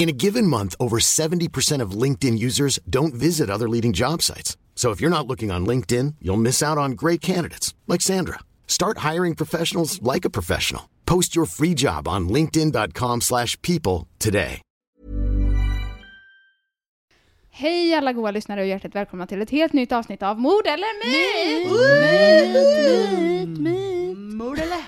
In a given month, over 70% of LinkedIn users don't visit other leading job sites. So if you're not looking on LinkedIn, you'll miss out on great candidates like Sandra. Start hiring professionals like a professional. Post your free job on linkedin.com/people slash people today. Hej alla goa lyssnare och hjärtligt välkomna till ett helt nytt avsnitt av Mord eller myt! Myt, myt, myt. Mord eller?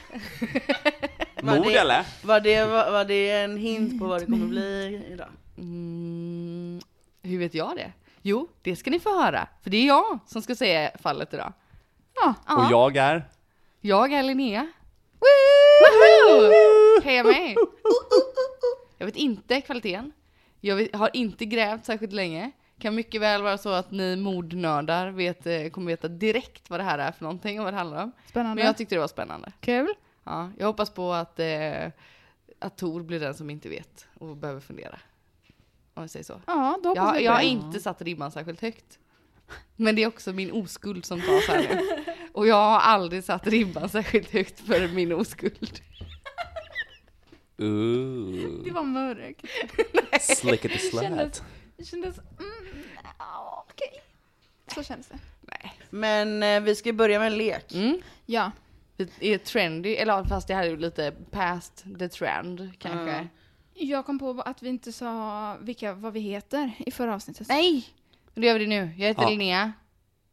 Mord det, eller? Var det, var, var det en hint på vad det kommer bli idag? Mm, hur vet jag det? Jo, det ska ni få höra. För det är jag som ska säga fallet idag. Ja, Och jag är? Jag är Linnea. Woho! Heja mig! Jag vet inte kvaliteten. Jag vet, har inte grävt särskilt länge. Kan mycket väl vara så att ni mordnördar vet, eh, kommer veta direkt vad det här är för någonting och vad det handlar om. spännande. Men jag tyckte det var spännande. Kul. Ja, jag hoppas på att, eh, att Tor blir den som inte vet och behöver fundera. Om jag säger så. Ja, då hoppas Jag, jag har inte satt ribban särskilt högt. Men det är också min oskuld som tas här nu. Och jag har aldrig satt ribban särskilt högt för min oskuld. Ooh. Det var mörkt. Slick at the kändes, slat. det kändes, mm, ja, okej. Så kändes det. Nej. Men eh, vi ska börja med en lek. Mm. Ja, är trendy, eller fast det här är ju lite past the trend kanske. Mm. jag kom på att vi inte sa vilka, vad vi heter i förra avsnittet. Nej! Då gör vi det nu. Jag heter Ja. Linnea.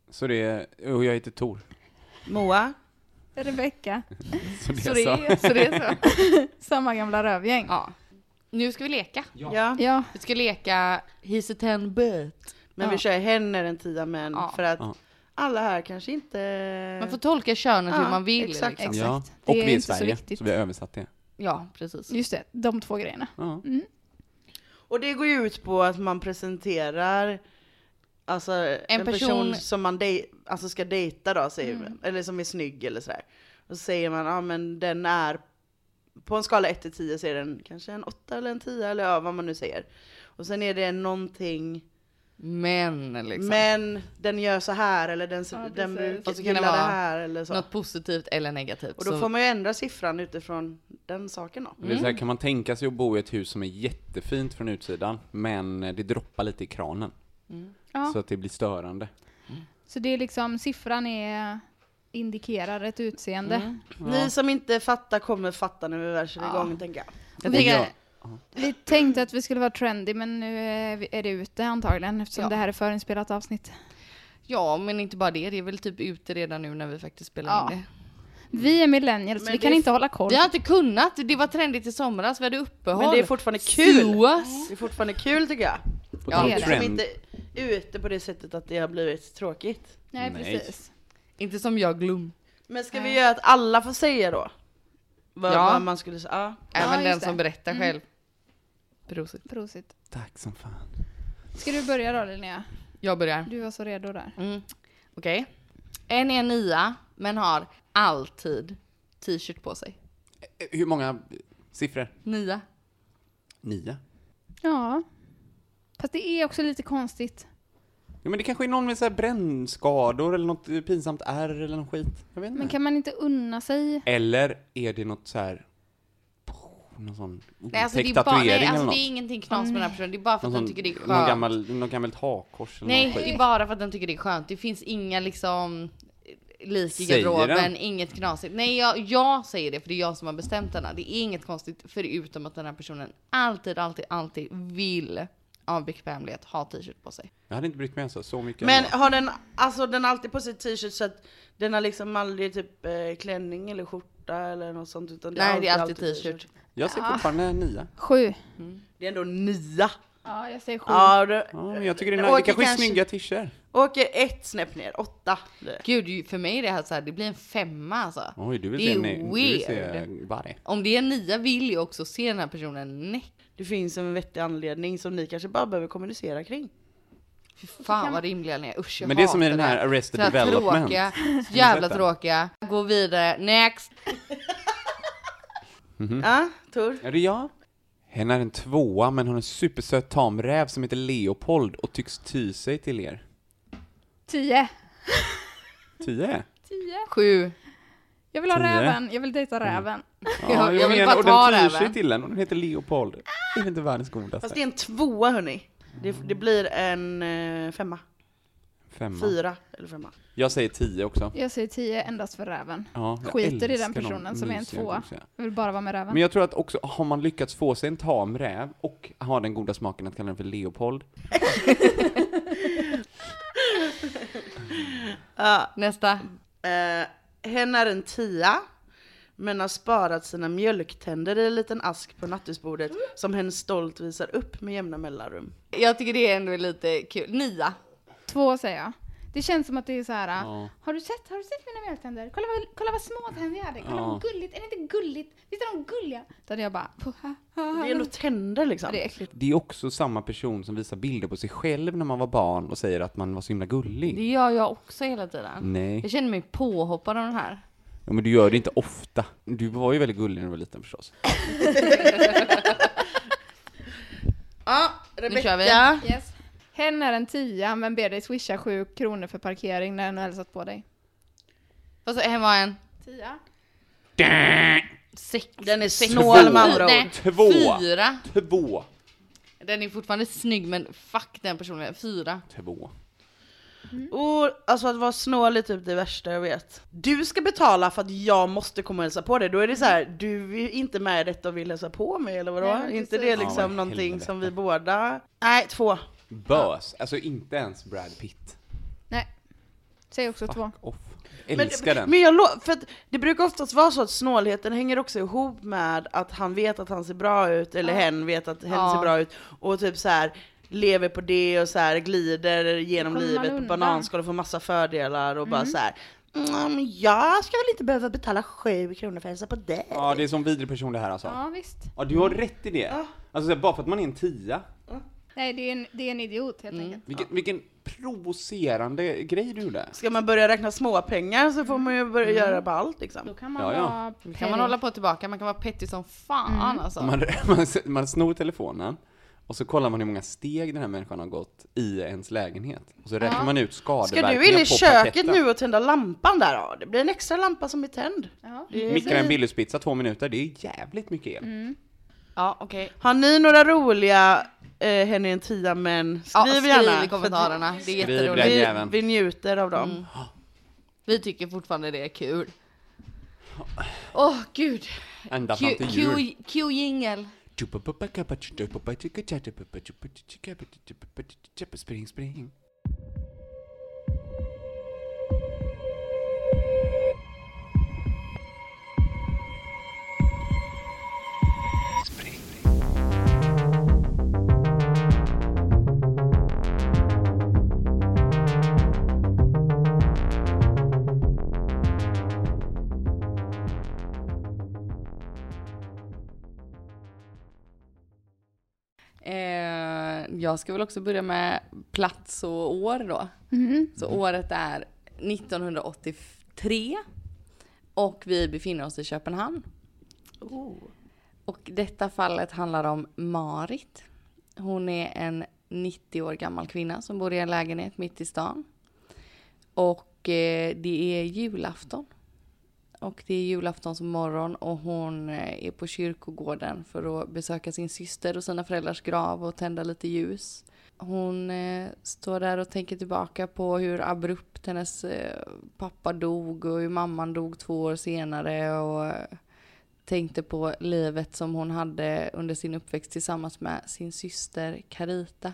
Så det är, och jag heter Tor. Moa? Rebecka. Så det Så är det så. är så. Det är så. Samma gamla rövgäng. Ja. Nu ska vi leka. Ja. Ja, Vi ska leka He's a ten but. Men Ja. vi kör hen är en tia Ja. för att Ja. Alla här kanske inte... Man får tolka könet hur Ja, man vill. exakt. Liksom. Exakt. Ja. Det Och är vi är i inte så Sverige, viktigt. så vi har översatt det. Ja, precis. just det. De två grejerna. Ja. Och det går ju ut på att man presenterar alltså, en, person... person- som man dej- alltså ska dejta då, säger Mm. man. eller som är snygg eller sådär. Och så säger man, ja men den är, på en skala 1 till 10 så är den kanske en 8 eller en 10 eller ja, vad man nu säger. Och sen är det någonting, Men liksom. men den gör så här eller den, Ja, den brukar Och så kan det gilla det vara här eller så. Något positivt eller negativt. Och då Så- får man ju ändra siffran utifrån den saken då. Det är så här, kan man tänka sig att bo i ett hus som är jättefint från utsidan, men det droppar lite i kranen. Ja. Så att det blir störande. Så det är liksom, siffran är, indikerar ett utseende. Mm. Ni som inte fattar kommer fatta när vi väl kör Ja. igång tänker jag. Jag tänker, Vi tänkte att vi skulle vara trendy men nu är, det ute antagligen eftersom Ja. det här är förinspelat avsnitt. ja, men inte bara det. Det är väl typ ute redan nu när vi faktiskt spelar Ja. in det. Vi är millennials, Men vi kan inte hålla koll. Vi har inte kunnat. Det var trendigt i somras. Vi hade uppehåll. Men det är fortfarande kul. Suas. Det är fortfarande kul tycker jag. På Ja, det är det. Som trend. inte ute på det sättet att det har blivit tråkigt. Nej, Nej. precis. Inte som jag glöm. Men ska vi göra att alla får säga då? Vad, Ja. vad man skulle säga? Ja. Även just den som berättar Mm. själv. Prosit. Prosit. Tack som fan. Ska du börja då Linnea? Jag börjar. Du var så redo där. Mm. Okej. En är nia, men har alltid t-shirt på sig. Eh, Hur många siffror? Nia. Nio? Ja. Fast det är också lite konstigt. Ja, men det kanske är någon med så här brännskador eller något pinsamt ärr eller något skit. Jag vet inte. Men kan man inte unna sig? Eller är det något så här... Någon sån Nej, alltså, det, är bara, nej, alltså, det är ingenting knas med den här personen. Det är bara för att Någon den tycker det är någon skönt. gammal, någon gammalt hakkors eller Nej, det är bara för att den tycker det är skönt. Det finns inga liksom lik i garderoben, den? inget knasigt. Nej, jag, jag säger det för det är jag som har bestämt denna. Det är inget konstigt förutom att den här personen alltid, alltid, alltid vill av bekvämlighet ha t-shirt på sig. Jag hade inte brytt mig alltså, så mycket. Men ändå. har den, alltså den alltid på sig t-shirt så att den har liksom aldrig typ eh, klänning eller skjorta eller något sånt utan det Nej, det är alltid t-shirt. Jag ser fortfarande nia. Sju. Det är ändå nia. Ja, jag säger sju. Ja, det Ja, men jag tycker det är, det kanske är kanske- snygga t-shirts. åker ett snäpp ner, åtta. Gud, för mig är det här så här, det blir en femma alltså. Oj, du vill Det se, är ne- du vill se weird. Om det är nia vill jag också se den här personen näck. det finns en vettig anledning som ni kanske bara behöver kommunicera kring. Fy fan vad rimliga ni är, usch jag Men det är som i den här. Arrested här Development. Tråkiga, så jävla tråkiga. Gå vidare, next. Ja, Tor? Är det jag? Hen är en tvåa, men hon är en supersöt tamräv som heter Leopold och tycks ty sig till er. Tio. Tio? Tio. Sju. Jag vill ha Tio. räven, jag vill dejta räven. Jag- jag jo, vill men- bara och ta den tyr räven. sig till en, och den heter Leopold. Det är inte världens godaste. Fast det är en tvåa hörni. Det, det blir en eh, femma. Femma. Fyra eller femma. Jag säger tio också. Jag säger tio endast för räven. Ja, jag Skiter i den de personen som är en mysiga, tvåa. Jag vill bara vara med räven. Men jag tror att också, har man lyckats få sig en tam räv och ha den goda smaken att kalla den för Leopold, Ja, Nästa. eh, hen är en tia. Men har sparat sina mjölktänder i en liten ask på nattduksbordet som hen stolt visar upp med jämna mellanrum. Jag tycker det ändå är lite kul. Nia. Två säger jag. Det känns som att det är så här. Ja. Har du sett, har du sett mina mjölktänder? Kolla vad, kolla vad små tänder jag hade. Kolla Ja. vad gulligt. Är det inte gulligt? Visst är de gulliga? Då hade jag bara... ha, ha, ha. Det är ändå tänder liksom. det är äckligt. det är också samma person som visar bilder på sig själv när man var barn och säger att man var så himla gullig. Det gör jag också hela tiden. Nej, Jag känner mig påhoppad av den här. Ja, men du gör det inte ofta. Du var ju väldigt gullig när du var liten förstås. Ja, kör vi. Rebecka. Yes. Hen är en tia men ber dig swisha sju kronor för parkering när den har hälsat på dig. Vad så, här var en Tia? sex. Den är snål med andra Nej, ord. Två. Fyra. Två. Den är fortfarande snygg men fuck den personen. Fyra. Två. Och, alltså att vara snål är typ det värsta jag vet. Du ska betala för att jag måste komma och hälsa på dig. Då är det så här, du är inte med i detta och vill hälsa på mig eller vadå? Nej, men inte det Ja, liksom vad någonting helvete. som vi båda... Nej, två. Bös. Alltså inte ens Brad Pitt. Nej. Säg också två. Fuck off. Älskar den. Men jag lo- för att det brukar oftast vara så att snålheten hänger också ihop med att han vet att han ser bra ut, eller hen vet att hen Ja. ser bra ut, och typ så här lever på det och så här glider genom livet på bananskal och får massa fördelar och bara så här. Mm, jag ska väl inte behöva betala sju kronor för att hälsa på dig? Ja, det är som vidrig person det här alltså. Ja visst. Ja, du har rätt i det. Alltså så här, bara för att man är en tia. Nej det är en, det är en idiot helt enkelt. Vilken, vilken provocerande grej du gjorde. Ska man börja räkna småpengar så får man ju börja göra på allt liksom. Då kan man Ja, ja. vara kan man hålla på tillbaka, man kan vara petty som fan alltså. Man, man, man snor telefonen och så kollar man hur många steg den här människan har gått i ens lägenhet. Och så räknar man ut Ska skadeverkningar du in i på köket parketten. nu och tända lampan där? Ja, det blir en extra lampa som är tänd. Ja. Är Mikra en. Billys-pizza två minuter, det är jävligt mycket el. Mm. Ja, okej. Har ni några roliga eh, hen är en tia men Ja, skriv skriv gärna. i kommentarerna, det är Skriv jätteroligt. den Vi, vi njuter av dem. Mm. Vi tycker fortfarande det är kul. Åh gud. Ända fram till jul. Q- Q-jingel. Spring, spring. Jag ska väl också börja med plats och år då. Så året är 1983 och vi befinner oss i Köpenhamn. Och detta fallet handlar om Marit. Hon är en 90 år gammal kvinna som bor i en lägenhet mitt i stan. Och eh, det är julafton. Och det är julaftons morgon och hon eh, är på kyrkogården för att besöka sin syster och sina föräldrars grav och tända lite ljus. Hon eh, står där och tänker tillbaka på hur abrupt hennes eh, pappa dog och hur mamman dog två år senare och eh, tänkte på livet som hon hade under sin uppväxt tillsammans med sin syster Carita.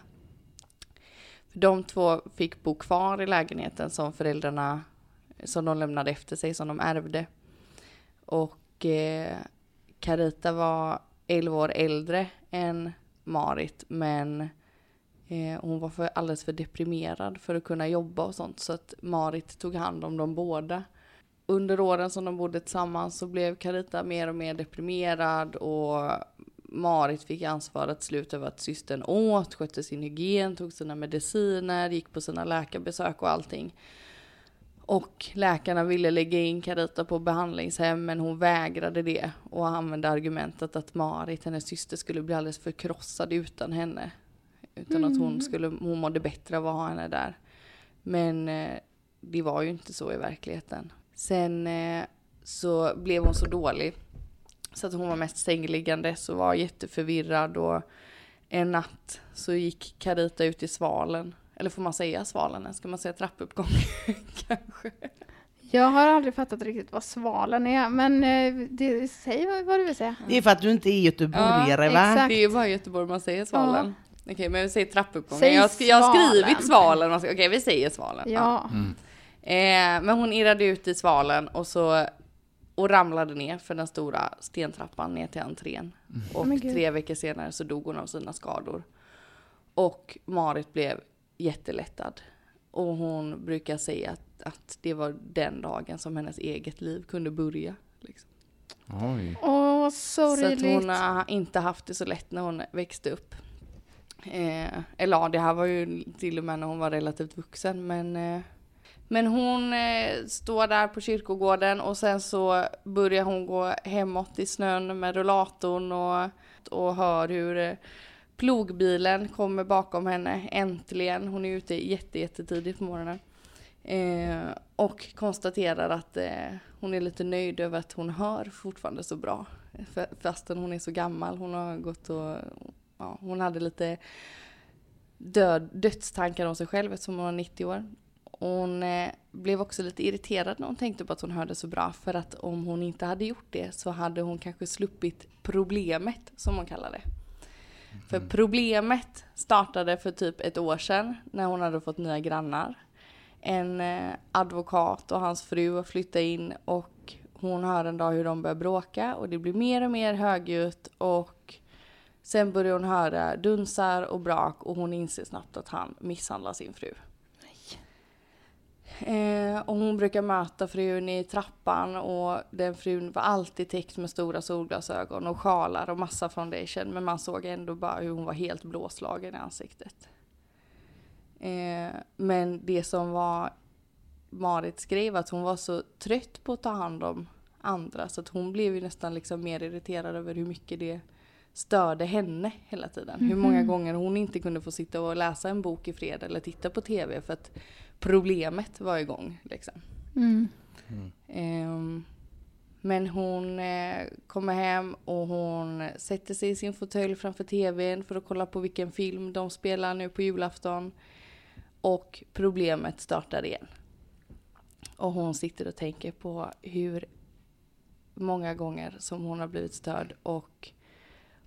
För de två fick bo kvar i lägenheten som föräldrarna som de lämnade efter sig, som de ärvde. Och eh, Carita var 11 år äldre än Marit, men eh, hon var för, alldeles för deprimerad för att kunna jobba och sånt, så att Marit tog hand om dem båda. Under åren som de bodde tillsammans så blev Carita mer och mer deprimerad och Marit fick ansvaret till slut över att systern åt, skötte sin hygien, tog sina mediciner, gick på sina läkarbesök och allting. Och läkarna ville lägga in Carita på behandlingshem men hon vägrade det och använde argumentet att Marit, hennes syster, skulle bli alldeles förkrossad utan henne. Utan att hon, skulle, hon mådde bättre av att ha henne där. Men eh, det var ju inte så i verkligheten. Sen eh, så blev hon så dålig så att hon var mest sängliggandes och var jätteförvirrad och en natt så gick Carita ut i svalen. Eller får man säga svalen? Ska man säga trappuppgång? Kanske. Jag har aldrig fattat riktigt vad svalen är, men eh, det, säg vad, du vill säga. Det är för att du inte är göteborgare Ja, va? exakt. Det är ju bara i Göteborg man säger svalen. Okej, men vi säger trappuppgången. Säg Jag, har sk- jag har skrivit svalen. Okej, vi säger svalen. Ja. Eh, men hon irrade ut i svalen och så och ramlade ner för den stora stentrappan ner till entrén. Och Men gud. tre veckor senare så dog hon av sina skador. Och Marit blev jättelättad. Och hon brukar säga att, att det var den dagen som hennes eget liv kunde börja. Liksom. Oj. Åh, Så att sorgligt. hon har inte haft det så lätt när hon växte upp. Eh, eller ja, det här var ju till och med när hon var relativt vuxen. Men, eh, men hon eh, står där på kyrkogården och sen så börjar hon gå hemåt i snön med rullatorn och, och hör hur eh, plogbilen kommer bakom henne äntligen. Hon är ute jätte, jättetidigt på morgonen. Eh, och konstaterar att eh, hon är lite nöjd över att hon hör fortfarande så bra. F- fastän hon är så gammal. Hon har gått och, ja, hon hade lite död, dödstankar om sig själv eftersom hon var 90 år. Hon eh, blev också lite irriterad när hon tänkte på att hon hörde så bra. För att om hon inte hade gjort det så hade hon kanske sluppit problemet som hon kallar det. För problemet startade för typ ett år sedan när hon hade fått nya grannar. En eh, advokat och hans fru har flyttat in och hon hör en dag hur de börjar bråka och det blir mer och mer högljutt och sen börjar hon höra dunsar och brak och hon inser snabbt att han misshandlar sin fru. Eh, och hon brukar möta frun i trappan och den frun var alltid täckt med stora solglasögon och sjalar och massa foundation. Men man såg ändå bara hur hon var helt blåslagen i ansiktet. Eh, men det som var Marit skrev att hon var så trött på att ta hand om andra så att hon blev ju nästan liksom mer irriterad över hur mycket det störde henne hela tiden. Hur många gånger hon inte kunde få sitta och läsa en bok i fred eller titta på tv för att problemet var igång. Liksom. Mm. Ehm, men hon eh, kommer hem och hon sätter sig i sin fåtölj framför tvn för att kolla på vilken film de spelar nu på julafton. Och problemet startar igen. Och hon sitter och tänker på hur många gånger som hon har blivit störd och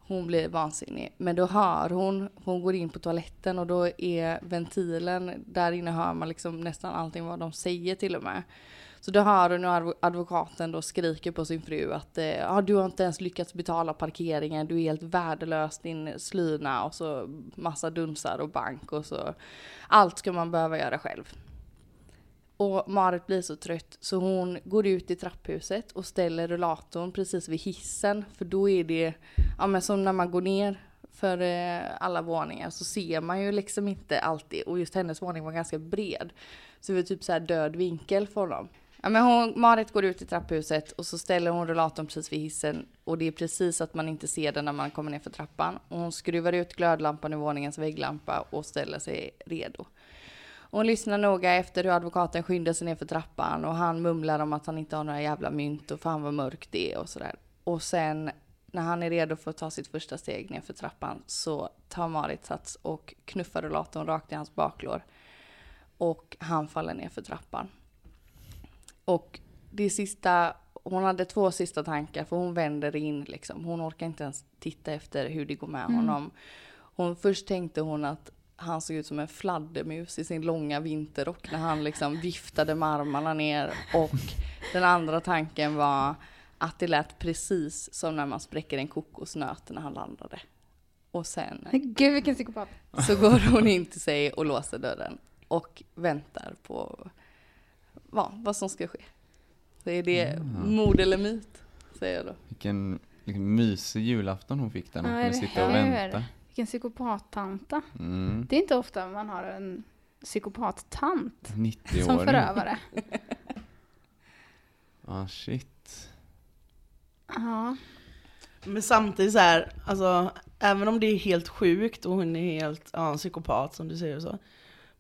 hon blir vansinnig. Men då hör hon, hon går in på toaletten och då är ventilen, där inne hör man liksom nästan allting vad de säger till och med. Så då hör hon hur advokaten då skriker på sin fru att eh, ah, du har inte ens lyckats betala parkeringen, du är helt värdelös din slyna och så massa dunsar och bank och så. Allt ska man behöva göra själv. Och Marit blir så trött så hon går ut i trapphuset och ställer rullatorn precis vid hissen. För då är det, ja men som när man går ner för eh, alla våningar så ser man ju liksom inte alltid. Och just hennes våning var ganska bred. Så det var typ så här död vinkel för honom. Ja men hon, Marit går ut i trapphuset och så ställer hon rullatorn precis vid hissen. Och det är precis att man inte ser den när man kommer ner för trappan. Och hon skruvar ut glödlampan i våningens vägglampa och ställer sig redo. Och hon lyssnar noga efter hur advokaten skyndar sig ner för trappan och han mumlar om att han inte har några jävla mynt och fan vad mörkt det är och sådär. Och sen när han är redo för att ta sitt första steg ner för trappan så tar Marit sats och knuffar rullatorn rakt i hans baklår. Och han faller ner för trappan. Och det sista, hon hade två sista tankar för hon vänder in liksom. Hon orkar inte ens titta efter hur det går med honom. Hon, först tänkte hon att han såg ut som en fladdermus i sin långa vinterrock när han liksom viftade med armarna ner. Och den andra tanken var att det lät precis som när man spräcker en kokosnöt när han landade. Och sen Gud vilken psykopat. så går hon in till sig och låser dörren och väntar på vad, vad som ska ske. Så är det mord eller myt, säger jag då. Vilken liksom, mysig julafton hon fick där. Hon Ja, kunde sitta och vänta. Vilken psykopattanta. Mm. Det är inte ofta man har en psykopattant som 90-åring. förövare. Ah, shit. Ja. Men samtidigt så här, alltså även om det är helt sjukt och hon är helt, ja, en psykopat som du säger och så.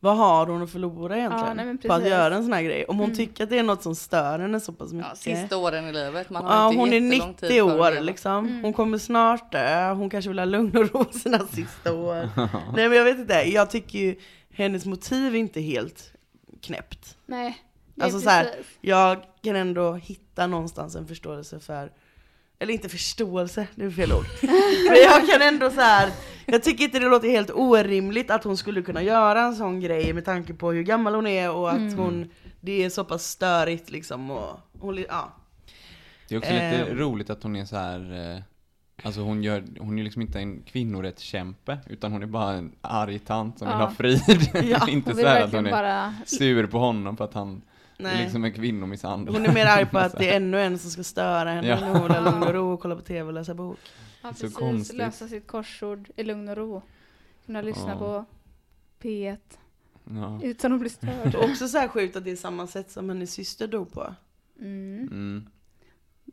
Vad har hon att förlora egentligen? Ja, nej, på att göra en sån här grej? Om hon Mm. tycker att det är något som stör henne så pass mycket. Ja, sista åren i livet. Man har Ja, inte hon är jättelång tid 90 kvar att år liksom. Mm. Hon kommer snart dö. Hon kanske vill ha lugn och ro sina sista år. Nej men jag vet inte, jag tycker ju hennes motiv är inte helt knäppt. Nej. Alltså så här. Jag kan ändå hitta någonstans en förståelse för eller inte förståelse, det är fel ord. Men jag kan ändå så här. jag tycker inte det låter helt orimligt att hon skulle kunna göra en sån grej med tanke på hur gammal hon är och att Mm. hon, det är så pass störigt liksom och hon, ja. Det är också lite Ehm. roligt att hon är så här. Eh, alltså hon gör, hon är liksom inte en kvinnorättskämpe, utan hon är bara en arg tant som vill Ja. ha frid. Ja, inte så vill här att hon är bara... sur på honom för att han Nej. är liksom en kvinnomisshandlare. Hon är mer arg på att det är ännu en som ska störa henne Ja. när hon vill ha lugn och ro och kolla på tv och läsa bok. Ja, Så konstigt. Lösa sitt korsord i lugn och ro. Kunna lyssna Ja. på P1 Ja. utan att bli störd. Och också så här sjukt att det är samma sätt som hennes syster dog på. Mm. Mm.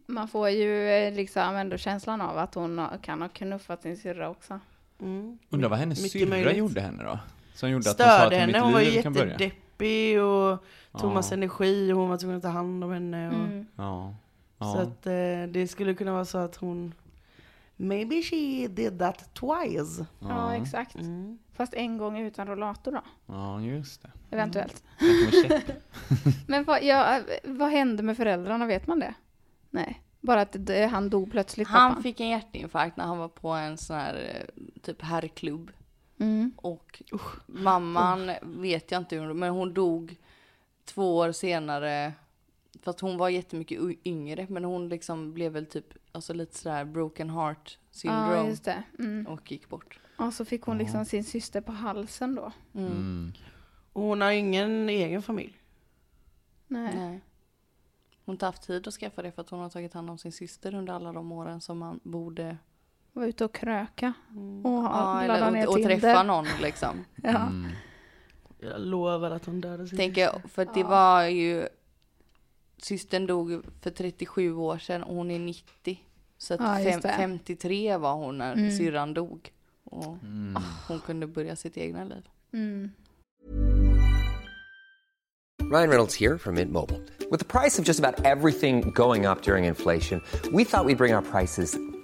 Man får ju eh, liksom ändå känslan av att hon har- kan ha knuffat sin syrra också. Mm. Undrar vad hennes Mycket syrra möjligt. gjorde henne då? Som gjorde att hon sa att Störde henne, hon var ju liv jättedeppig och tog Ja. energi och hon var tvungen att ta hand om henne. Och, Mm. Ja. Så Ja. att eh, det skulle kunna vara så att hon Maybe she did that twice. Ja, exakt. Mm. Fast en gång utan rollator då, Ja, just det. eventuellt. Checka. Men vad, ja, vad hände med föräldrarna, vet man det? Nej, bara att det, han dog plötsligt, Han pappan. fick en hjärtinfarkt när han var på en sån här eh, typ herrklubb. Mm. Och mamman vet jag inte hur men hon dog två år senare. Fast hon var jättemycket yngre, men hon liksom blev väl typ alltså lite sådär broken heart Ja, syndrome just det. Mm. och gick bort. Och så fick hon liksom sin syster på halsen då. Mm. Mm. Och hon har ingen egen familj. Nej. Nej. Hon har inte haft tid att skaffa det för att hon har tagit hand om sin syster under alla de åren som man borde Var ute och kröka. Och ja, ladda eller, ner och, och träffa någon liksom. Ja. Mm. Jag lovar att hon dödade sin Tänker jag, för det var ju systern dog för 37 år sedan och hon är 90. Så att Ja, fem, det. 53 var hon när Mm. syrran dog. Och Mm. hon kunde börja sitt egna liv. Mm. Ryan Reynolds here from Mint Mobile. With the price of just about everything going up during inflation, we thought we'd bring our prices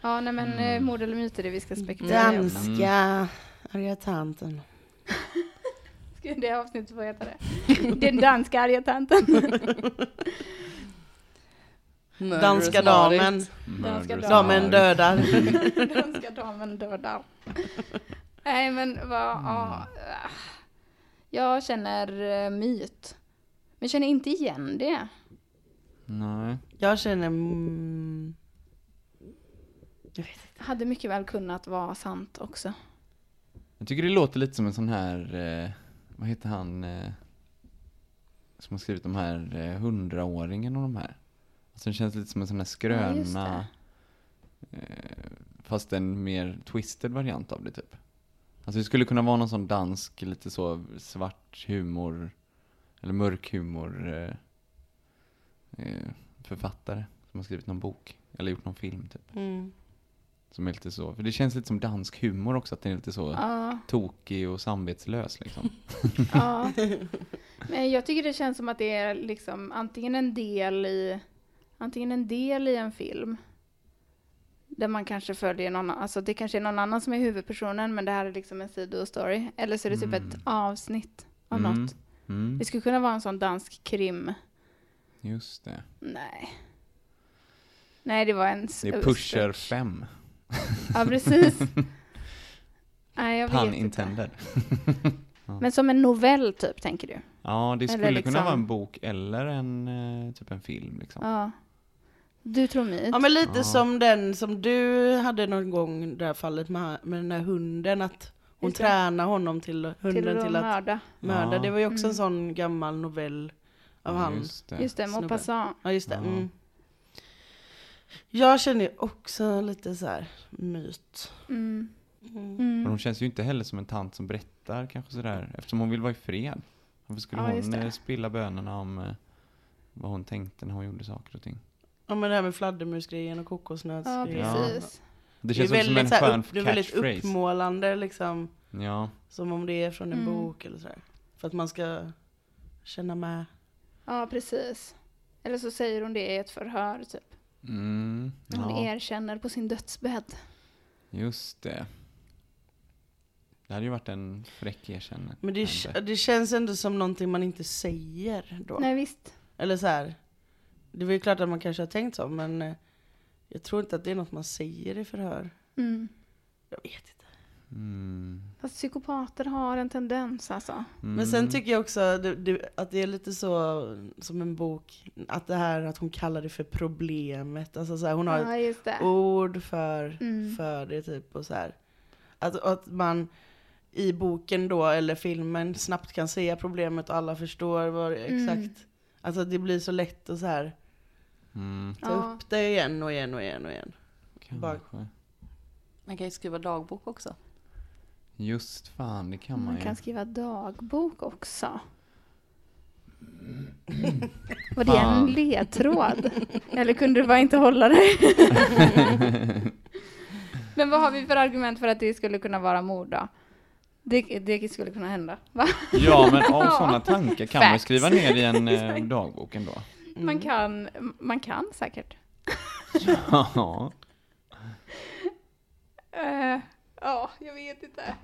Ja, nej men mm. mord eller myter är det vi ska spekulera. Danska arga tanten. Ska det avsnittet få heta det? Den danska arga tanten. Danska damen. Danska damen dödar. Danska damen dödar. Nej men vad, mm. ja. Jag känner uh, myt. Men känner inte igen det. Nej. Jag känner... Mm. Hade mycket väl kunnat vara sant också. Jag tycker det låter lite som en sån här, eh, vad heter han, eh, som har skrivit de här eh, hundraåringen och de här. Alltså det känns lite som en sån här skröna, ja, eh, fast en mer twisted variant av det typ. Alltså det skulle kunna vara någon sån dansk, lite så svart humor, eller mörk humor eh, eh, författare som har skrivit någon bok, eller gjort någon film typ. Mm. Som är lite så, för det känns lite som dansk humor också, att den är lite så ja. tokig och samvetslös liksom. ja. Men jag tycker det känns som att det är liksom antingen en del i antingen en del i en film där man kanske följer någon annan, alltså det kanske är någon annan som är huvudpersonen men det här är liksom en sidostory. Eller så är det typ mm. ett avsnitt av mm. något. Mm. Det skulle kunna vara en sån dansk krim. Just det. Nej. Nej, det var en... Det är Pusher 5. Ja, precis. Nej, jag Pun vet intended. ja. Men som en novell typ, tänker du? Ja, det skulle liksom... kunna vara en bok eller en eh, typ en film liksom. Ja. Du tror myt? Ja men lite ja. som den som du hade någon gång, det här fallet med, med den här hunden, att hon tränar honom till hunden till, till att mörda. mörda. Ja. Det var ju också mm. en sån gammal novell av ja, hans Just det, just det Maupassant. Ja just det. Mm. Jag känner också lite så här myt. Mm. Mm. Men hon känns ju inte heller som en tant som berättar kanske sådär, eftersom hon vill vara i fred. Varför skulle ja, hon eh, spilla bönorna om eh, vad hon tänkte när hon gjorde saker och ting? Ja men det här med fladdermusgrejen och kokosnötsgrejen. Ja precis. Det känns det väldigt, som en skön upp, Det är väldigt uppmålande liksom. Ja. Som om det är från en mm. bok eller sådär. För att man ska känna med. Ja precis. Eller så säger hon det i ett förhör typ. Mm, ja. Hon erkänner på sin dödsbädd. Just det. Det hade ju varit en fräck erkännande. Men det, det känns ändå som någonting man inte säger då. Nej visst. Eller så här. Det är väl klart att man kanske har tänkt så, men eh, jag tror inte att det är något man säger i förhör. Mm. Jag vet inte. Mm. Fast psykopater har en tendens alltså. Mm. Men sen tycker jag också det, det, att det är lite så som en bok, att det här att hon kallar det för problemet. Alltså så här, hon har ja, ett ord för, mm. för det typ och så här. Att, att man i boken då, eller filmen, snabbt kan säga problemet och alla förstår vad mm. exakt. Alltså det blir så lätt att så här mm. ta ja. upp det igen och igen och igen och igen. Bara. Man kan ju skriva dagbok också. Just fan, det kan man, man ju. kan skriva dagbok också. Var det en ledtråd? Eller kunde du bara inte hålla dig? Men vad har vi för argument för att det skulle kunna vara mord då? Det, det skulle kunna hända, va? Ja, men av sådana tankar kan Facts. man skriva ner i en eh, dagbok ändå. Mm. Man, kan, man kan säkert. Ja. uh, ja, jag vet inte.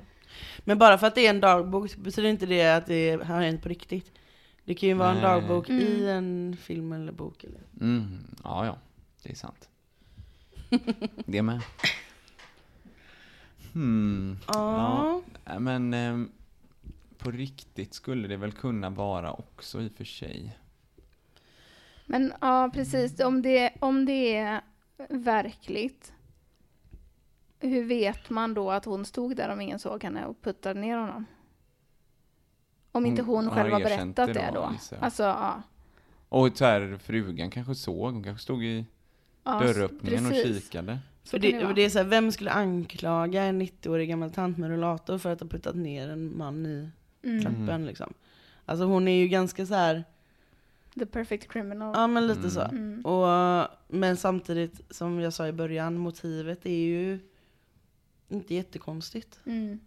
Men bara för att det är en dagbok betyder inte det att det har hänt på riktigt. Det kan ju vara Nej. en dagbok mm. i en film eller bok. Eller? Mm. Ja, ja. Det är sant. det med. Hmm. Ja. ja. Men eh, på riktigt skulle det väl kunna vara också i och för sig. Men ja, precis. Om det, om det är verkligt, hur vet man då att hon stod där om ingen såg henne och puttade ner honom? Om inte hon, hon själv har berättat det då? då. Alltså, ja. Och så här, frugan kanske såg, hon kanske stod i Ja, dörröppningen och precis. kikade. Så För det, det det är så här, vem skulle anklaga en 90-årig gammal tant med rullator för att ha puttat ner en man i Mm. trappen liksom? Alltså hon är ju ganska så här, The perfect criminal. ja men lite så. Mm. Och, men samtidigt, som jag sa i början, motivet är ju inte jättekonstigt. Mm.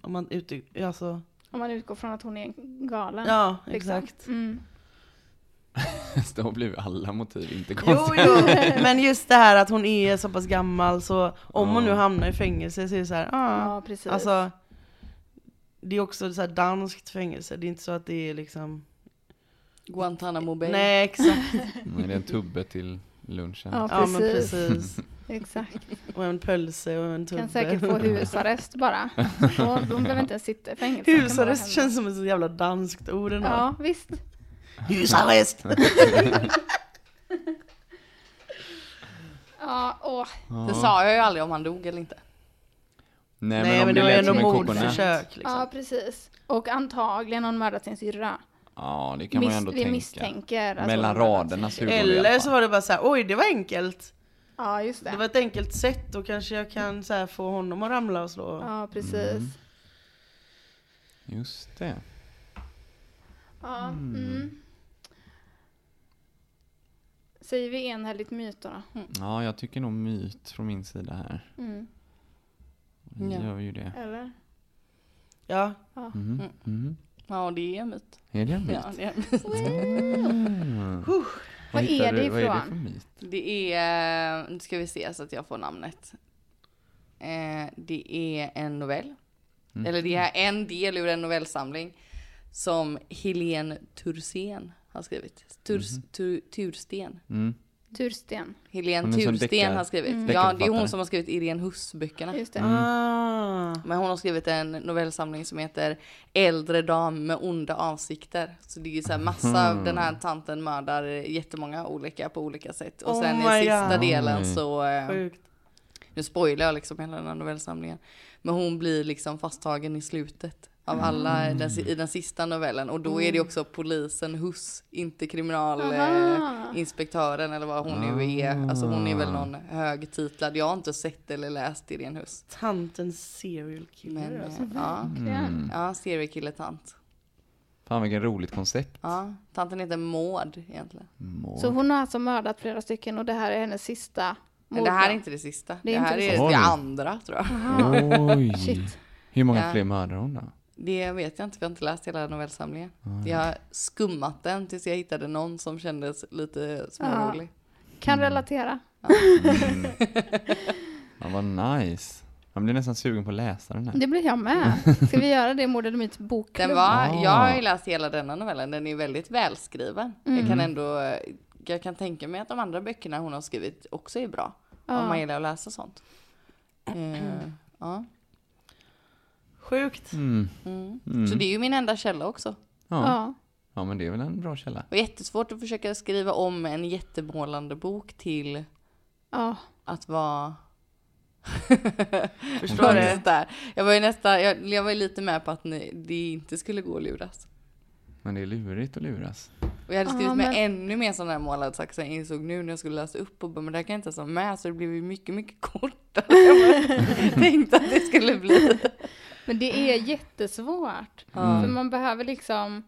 Om man ute, alltså, Om man utgår från att hon är galen. ja liksom. exakt. Mm. Då blir ju alla motiv inte Jo, konstiga. jo, men just det här att hon är så pass gammal så om hon nu hamnar i fängelse så är det så här, ah, Ja, precis. alltså det är också så här danskt fängelse, det är inte så att det är liksom Guantanamo Bay. Nej exakt, Men det är en tubbe till lunchen. Ja, ja men precis. Exakt. Och en pölse och en tubbe. Kan säkert få husarrest bara. Och de behöver inte ens sitta i fängelse. Husarrest känns som ett så jävla danskt ord ändå. Ja, visst. Husarrest! Ja, åh. Det sa jag ju aldrig om han dog eller inte. Nej, Nej men det var ju ändå mordförsök liksom. Ja, precis. Och antagligen har hon mördat sin syrra. Ja, det kan man ju ändå vi tänka. misstänker. alltså, Mellan raderna Eller så var det bara så här, oj det var enkelt. Ja, just Det det. var ett enkelt sätt, då kanske jag kan så här, få honom att ramla och slå. Ja, precis. Mm. Just det. Ja, mm. Säger vi enhälligt myt då? då? Ja, jag tycker nog myt från min sida här. Mm. Vi Ja. gör ju det. Eller? Ja, mhm. Ja, det är en myt. Är det en myt? Ja, det är en myt. Mm. Vad är det du- Vad är det ifrån? för myt? Det är, nu ska vi se så att jag får namnet. Eh, det är en novell. Mm. Eller det är en del ur en novellsamling som Helene Tursén har skrivit. Turs, tur, Tursten. Mm. Tursten. Helene Hon Tursten deckar- har skrivit. Mm. Ja, det är hon som har skrivit Irene Huss-böckerna. Just det. Mm. ah. Men hon har skrivit en novellsamling som heter Äldre dam med onda avsikter. Så det är ju så här massa av den här tanten mördar jättemånga olika på olika sätt. Och Oh sen i sista God. delen Oj. så, eh, Sjukt. nu spoilar jag liksom hela den här novellsamlingen. Men hon blir liksom fasttagen i slutet av alla Mm. den, i den sista novellen. Och då är det också polisen Huss, inte kriminalinspektören eller vad hon nu är. Alltså hon är väl någon högtitlad. Jag har inte sett eller läst Irene Huss. Tanten serial killer Men alltså. eh, ja, Mm. ja serial killer tant. Fan vilken roligt koncept. Ja, tanten heter Maud egentligen. Må- Så hon har alltså mördat flera stycken och det här är hennes sista Men mord. det här är inte det sista. Det Det, här det är det Oj. andra tror jag. Oj! Shit. Hur många Ja. fler mördar hon då? Det vet jag inte för jag har inte läst hela novellsamlingen. Jag har skummat den tills jag hittade någon som kändes lite smårolig. Kan relatera. Mm. Ja, vad nice. Man blir nästan sugen på att läsa den här. Det blir jag med. Ska vi göra det i Mord Myt bokklubb? Den var, jag har ju läst hela denna novellen, den är väldigt välskriven. Jag Mm. kan ändå, jag kan tänka mig att de andra böckerna hon har skrivit också är bra. Ja. Om man gillar att läsa sånt. Eh, ja. Sjukt. Mm. Mm. Mm. Så det är ju min enda källa också. Ja. Ja. ja, men det är väl en bra källa. Det var jättesvårt att försöka skriva om en jättemålande bok till Ja. att vara... Förstår där. Jag var ju nästan, jag, jag var ju lite med på att ni, det inte skulle gå att luras. Men det är lurigt att luras. Och jag hade skrivit Ja, med men- ännu mer sådana här målade som jag insåg nu när jag skulle läsa upp och bara, men det här kan jag inte ens ha med så det blev ju mycket, mycket kortare än jag tänkte att det skulle bli. Men det är jättesvårt. Ja. För man behöver liksom...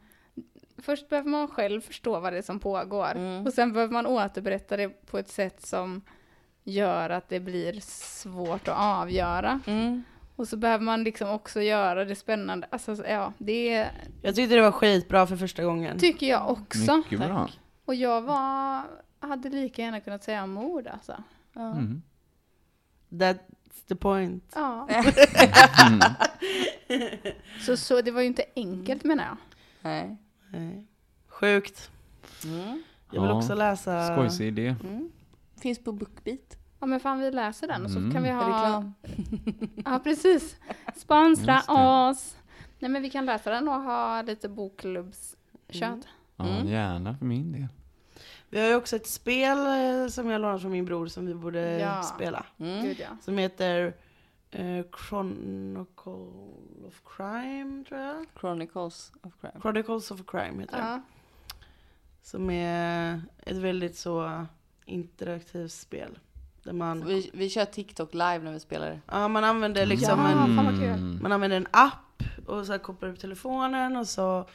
Först behöver man själv förstå vad det är som pågår. Mm. Och sen behöver man återberätta det på ett sätt som gör att det blir svårt att avgöra. Mm. Och så behöver man liksom också göra det spännande. Alltså, ja, det Jag tyckte det var skitbra för första gången. tycker jag också. Mycket bra. Och jag var, hade lika gärna kunnat säga mord alltså. Ja. Mm. That's the point. Ja. Mm. Så, så det var ju inte enkelt menar jag. Nej. Nej. Sjukt. Mm. Jag vill Ja. också läsa... Skojsig idé. Mm. Finns på Bookbeat. Ja men fan vi läser den och så Mm. kan vi ha... Reklam. Ja precis. Sponsra det. oss. Nej men vi kan läsa den och ha lite bokklubbskött. Mm. Ja, Mm. gärna för min del. Vi har ju också ett spel eh, som jag lånat från min bror som vi borde Ja. spela. Mm. Gud ja. Som heter eh, Chronicle of Crime, tror jag. Chronicles of Crime. Chronicles of Crime heter det. ja. Som är ett väldigt så interaktivt spel. Där man, Vi, vi kör TikTok live när vi spelar det. ja, man använder liksom Ja, en, kul. man använder en app och så här kopplar upp telefonen och så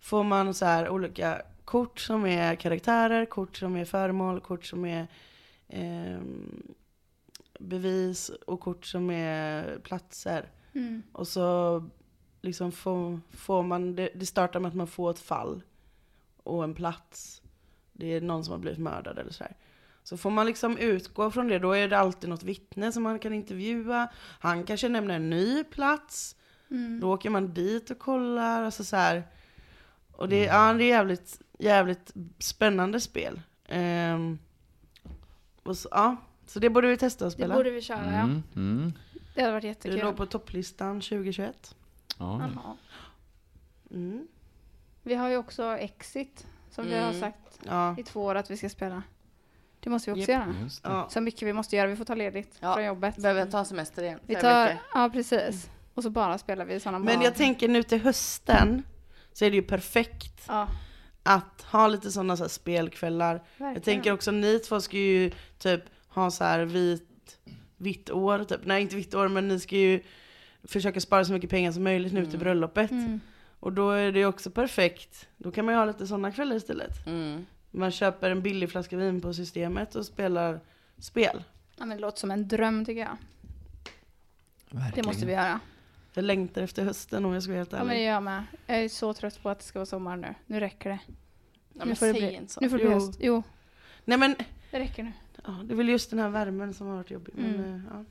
får man så här olika kort som är karaktärer, kort som är föremål, kort som är ehm, bevis och kort som är platser. Mm. Och så liksom får, får man, det, det startar med att man får ett fall och en plats. Det är någon som har blivit mördad eller sådär. Så får man liksom utgå från det, då är det alltid något vittne som man kan intervjua. Han kanske nämner en ny plats. Mm. Då åker man dit och kollar. Alltså så här. Och det, ja, det är jävligt, jävligt spännande spel. Och så, ja, så det borde vi testa att Det spela. borde vi köra, ja. Mm, mm. Det hade varit Det jättekul. låg på topplistan 2021. Ja. Mm. Vi har ju också Exit, som vi har Mm. sagt Ja. i två år att vi ska spela. Det måste vi också Japp. göra. Ja. Så mycket vi måste göra. Vi får ta ledigt Ja. från jobbet. Behöver jag ta semester igen? Vi tar, veckor. ja precis. Och så bara spelar vi sådana Men bra- jag tänker nu till hösten så är det ju perfekt Ja, att ha lite sådana så här spelkvällar. verkligen. Jag tänker också ni två ska ju typ ha så här vit, vitt år typ. Nej inte vitt år men ni ska ju försöka spara så mycket pengar som möjligt nu till bröllopet. Mm. Och då är det ju också perfekt. Då kan man ju ha lite sådana kvällar istället. Mm. Man köper en billig flaska vin på systemet och spelar spel. Ja, men det låter som en dröm tycker jag. Det Verkligen. måste vi göra. Jag längtar efter hösten om jag ska vara helt Ja men det ärlig. gör jag med. Jag är så trött på att det ska vara sommar nu. Nu räcker det. Ja, nu men får det bli, nu får det bli Jo. höst. Jo, Nej men det räcker nu. Ja, det är väl just den här värmen som har varit jobbig. Men, Mm. eh, ja.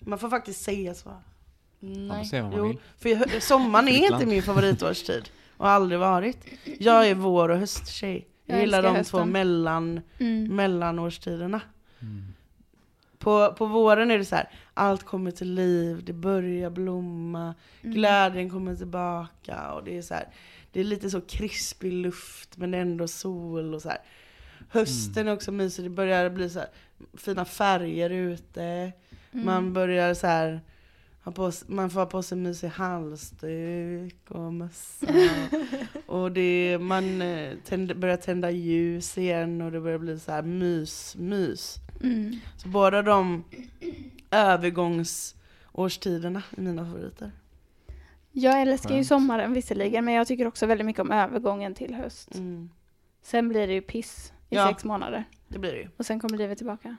Man får faktiskt säga så. Man Nej. får säga vad man Jo, vill. för jag, sommaren är inte min favoritårstid. Och har aldrig varit. Jag är vår och hösttjej. Jag, Jag gillar de två hösten. mellan, Mm. mellanårstiderna. Mm. På, på våren är det så här, allt kommer till liv, det börjar blomma, Mm. glädjen kommer tillbaka och det är så här, det är lite så krispig luft men ändå sol och så här. Hösten är också mysig, det börjar bli så här fina färger ute. Mm. Man börjar så här på, man får ha på sig mysig halsduk och mössa. och det, man eh, tänd, börjar tända ljus igen och det börjar bli så här mys, mys. Mm. Så båda de övergångsårstiderna är mina favoriter. Jag älskar ju sommaren visserligen, men jag tycker också väldigt mycket om övergången till höst. Mm. Sen blir det ju piss i Ja. sex månader. Det blir det ju. Och sen kommer livet tillbaka.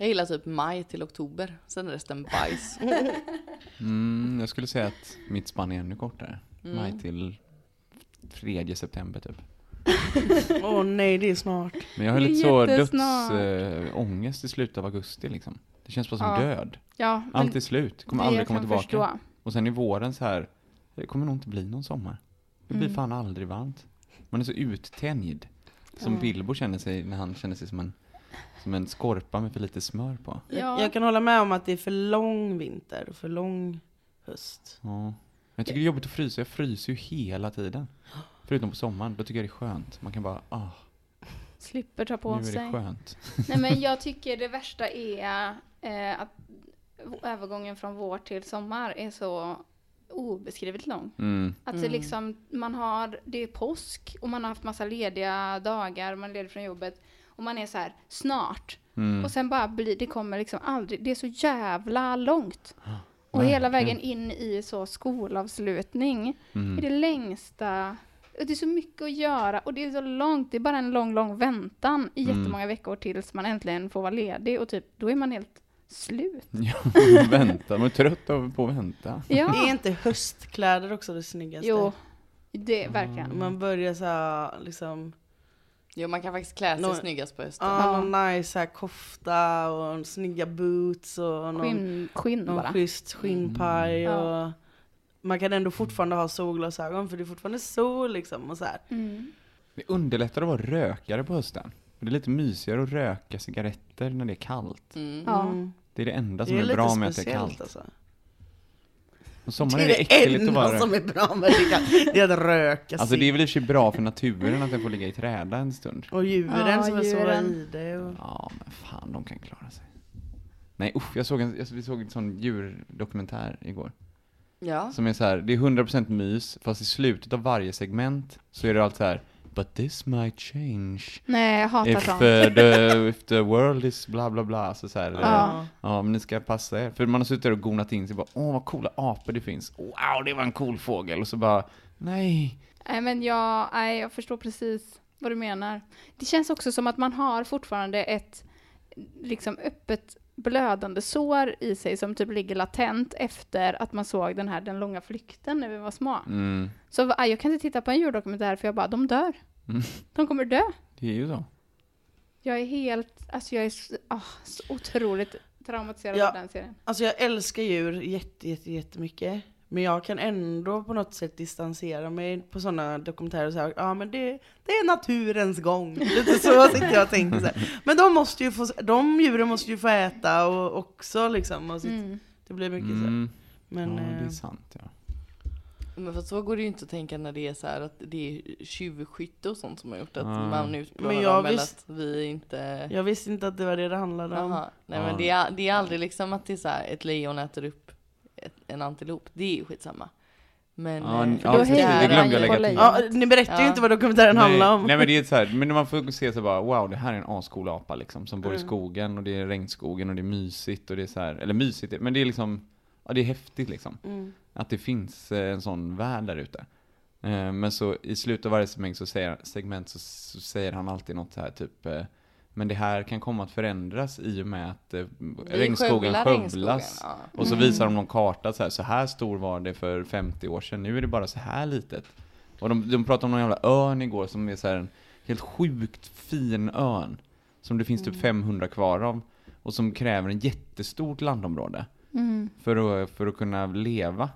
Jag gillar typ maj till oktober, sen är resten bajs. Mm, jag skulle säga att mitt spann är ännu kortare. Mm. Maj till 3 september typ. Åh nej, det är snart. Men jag har lite så dödsångest äh, ångest i slutet av augusti liksom. Det känns bara som Ja. död. Ja, Allt är slut, kommer aldrig komma tillbaka. förstå. Och sen i våren så här, det kommer nog inte bli någon sommar. Det blir Mm. fan aldrig varmt. Man är så uttänjd. Som Ja. Bilbo känner sig när han känner sig som en, som en skorpa med för lite smör på. Ja. Jag, kan hålla med om att det är för lång vinter och för lång höst. Ja. Jag tycker det är jobbigt att frysa, jag fryser ju hela tiden. Förutom på sommaren, då tycker jag det är skönt. Man kan bara, ah, Slipper ta på nu är sig. det skönt. Nej men jag tycker det värsta är eh, att övergången från vår till sommar är så obeskrivligt lång. Mm. Att det liksom, man har, det är påsk och man har haft massa lediga dagar, man är ledig från jobbet och man är så här, snart. Mm. Och sen bara blir, det kommer liksom aldrig, det är så jävla långt. Och hela vägen in i så skolavslutning Mm. är det längsta, det är så mycket att göra och det är så långt, det är bara en lång, lång väntan i Mm. jättemånga veckor tills man äntligen får vara ledig och typ, då är man helt slut. Ja, vänta, man är trött av på att vänta. Ja, Är inte höstkläder också det snyggaste? jo, det verkligen. Man börjar så här, liksom, Jo, man kan faktiskt klä sig Nå- snyggast på hösten. ja, Ja. någon nice så här, kofta och snygga boots och någon, Skinn, skinn någon bara. schysst skinnpaj Mm. och man kan ändå fortfarande ha solglasögon för det är fortfarande sol liksom och så här. Mm. Det underlättar att vara rökare på hösten. Det är lite mysigare att röka cigaretter när det är kallt. Mm. Ja. Mm. Det är det enda som Det är, är bra med att det är kallt. alltså. Och sommaren Det är är det det äckligt att vara enda som är bra med det, det är att röka Alltså det är väl i och för sig bra för naturen att den får ligga i träda en stund. Och djuren Ja, som vill sova i det. Och... Ja, men fan, de kan klara sig. Nej usch, jag såg en, jag, vi såg en sån djurdokumentär igår. Ja. Som är så här, det är 100% mys, fast i slutet av varje segment så är det allt så här But this might change. Nej, jag hatar If, sånt. uh, the, if the world is bla bla bla. Så, så här, Ja. ja. men ni ska passa er. För man har suttit och gonat in sig bara, åh vad coola apor det finns. Wow, det var en cool fågel. Och så bara, nej. Nej, men jag, nej, jag förstår precis vad du menar. Det känns också som att man har fortfarande ett liksom öppet blödande sår i sig som typ ligger latent efter att man såg den här Den långa flykten när vi var små. Mm, Så jag kan inte titta på en djurdokumentär för jag bara, de dör. Mm. De kommer dö. det är ju så. Jag är helt, alltså jag är ah, så otroligt traumatiserad Ja. av den serien. Alltså jag älskar djur jätte, jätte, jättemycket. Men jag kan ändå på något sätt distansera mig på sådana dokumentärer och säga ja men det, det är naturens gång. Lite så sitter jag och tänker så här. Men de måste ju få, de djuren måste ju få äta och också liksom. Och sitt, Mm. Det blir mycket Mm. så. Men, ja, det är eh, sant ja. Men för så går det ju inte att tänka när det är så här att det är tjuvskytte och sånt som har gjort att Ah. man utplånar Men jag dem eller visst- att vi inte... jag visste inte att det var det det handlade om. Jaha. Nej Ja. men det är, det är aldrig liksom att det är så här, ett lejon äter upp en antilop. Det är ju skitsamma. Men... Ja, eh, ja, för precis. det glömde jag lägga till. Ja, ni berättar ju Ja. inte vad dokumentären handlar om. Nej, nej men det är så här, men man får se så bara, wow det här är en ascool apa liksom, som bor i Mm. skogen och det är regnskogen och det är mysigt och det är så här, eller mysigt, men det är liksom, ja det är häftigt liksom. Mm. Att det finns eh, en sån värld där ute. Eh, Men så i slutet av varje segment så säger, segment så, så säger han alltid något så här typ Men det här kan komma att förändras i och med att eh, regnskogen skövlas. ja. Och så visar de någon karta så här, så här stor var det för 50 år sedan, nu är det bara så här litet. Och de, de pratade om någon jävla örn igår som är så här en helt sjukt fin örn. Som det finns typ 500 kvar av. Och som kräver en jättestort landområde Mm. för att, för att kunna leva.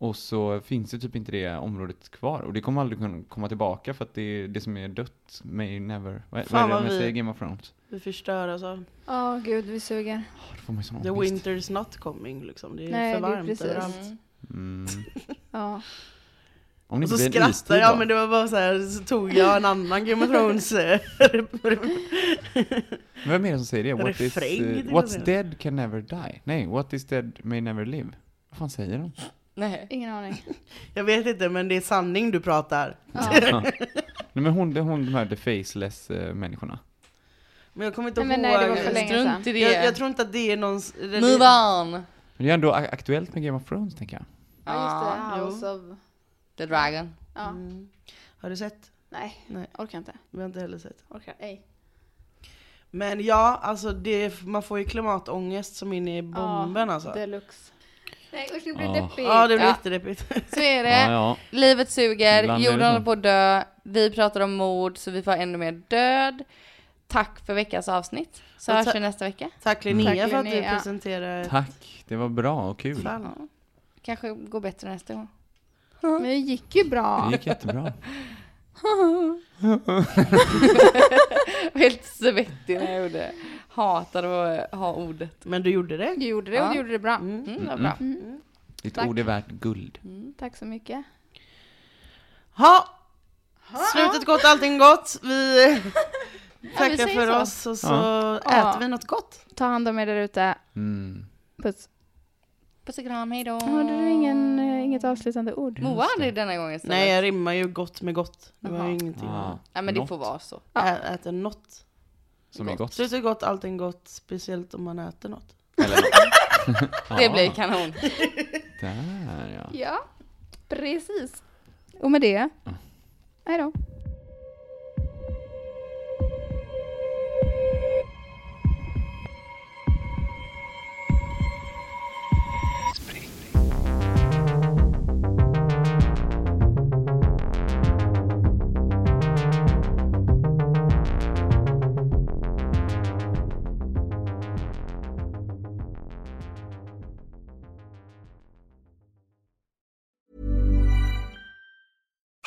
Och så finns det typ inte det området kvar. Och det kommer aldrig kunna komma tillbaka för att det, det som är dött may never... Vad, Fan vad är vad det man vi- säger i Game of Thrones? Vi förstör alltså. Ja, gud, vi suger. Då får man ju sån The ångest. winter's not coming liksom. Det är Nej, för det är varmt precis. överallt. Mm. Ja. Om det Och inte så blir en istid skrattar jag, då? men det var bara så här, så tog jag en annan Game of Thrones eh, Men Vem är det som säger det? What is, Refräng, eh, jag what's säga. dead can never die. Nej, what is dead may never live. Vad fan säger de? Nej. Ingen aning. Jag vet inte, men det är sanning du pratar. Ja. Ja. Nej men hon, det är hon de här the faceless eh, människorna. Men jag kommer inte Nej, ihåg. nej, det var för länge i det. jag, jag tror inte att det är någon... det- Move on! Men det är ändå aktuellt med Game of Thrones tänker jag. Ja, just Ja, det. House of... The Dragon. Ja. Mm. Har du sett? Nej, Nej, orkar inte. vi har inte heller sett. Orkar ej. Men ja, alltså det, man får ju klimatångest som in i bomben alltså. Deluxe. Nej usch, det blir Ja. deppigt. Ja, det blir jättedeppigt. Så är det. Ja, ja. Livet suger, Ibland är det jorden så. håller på att dö, vi pratar om mord så vi får ännu mer död. Tack för veckans avsnitt. Så Och hörs ta- vi nästa vecka. Tack Linnea Tack, för att du Linnea. presenterar ett Tack, det var bra och kul. Ja. Kanske går bättre nästa gång. Men det gick ju bra. Det gick jättebra. Helt svettig när jag gjorde det. Hatar att ha ordet. Men du gjorde det. Du gjorde det och Ja. du gjorde det bra. Mm. Mm, vad bra. Ditt Tack. ord är värt guld. Mm, tack så mycket. Ha! Slutet gott, allting gott. Vi tackar säger för så. oss och så Ja. äter Ja. vi något gott. Ta hand om er där ute. Mm. Puss. Puss och kram, hejdå. Hade du ingen, eh, inget avslutande ord? Moa hade denna gången istället. Nej, jag rimmar ju gott med gott. Det var ju ingenting. Ah, Nej men det får vara så. Ä- äter något. Som är gott. Slutet gott, allting gott. Speciellt om man äter något. Eller, Det Ja, blir kanon. Där ja. Ja, precis. Och med det, hej då.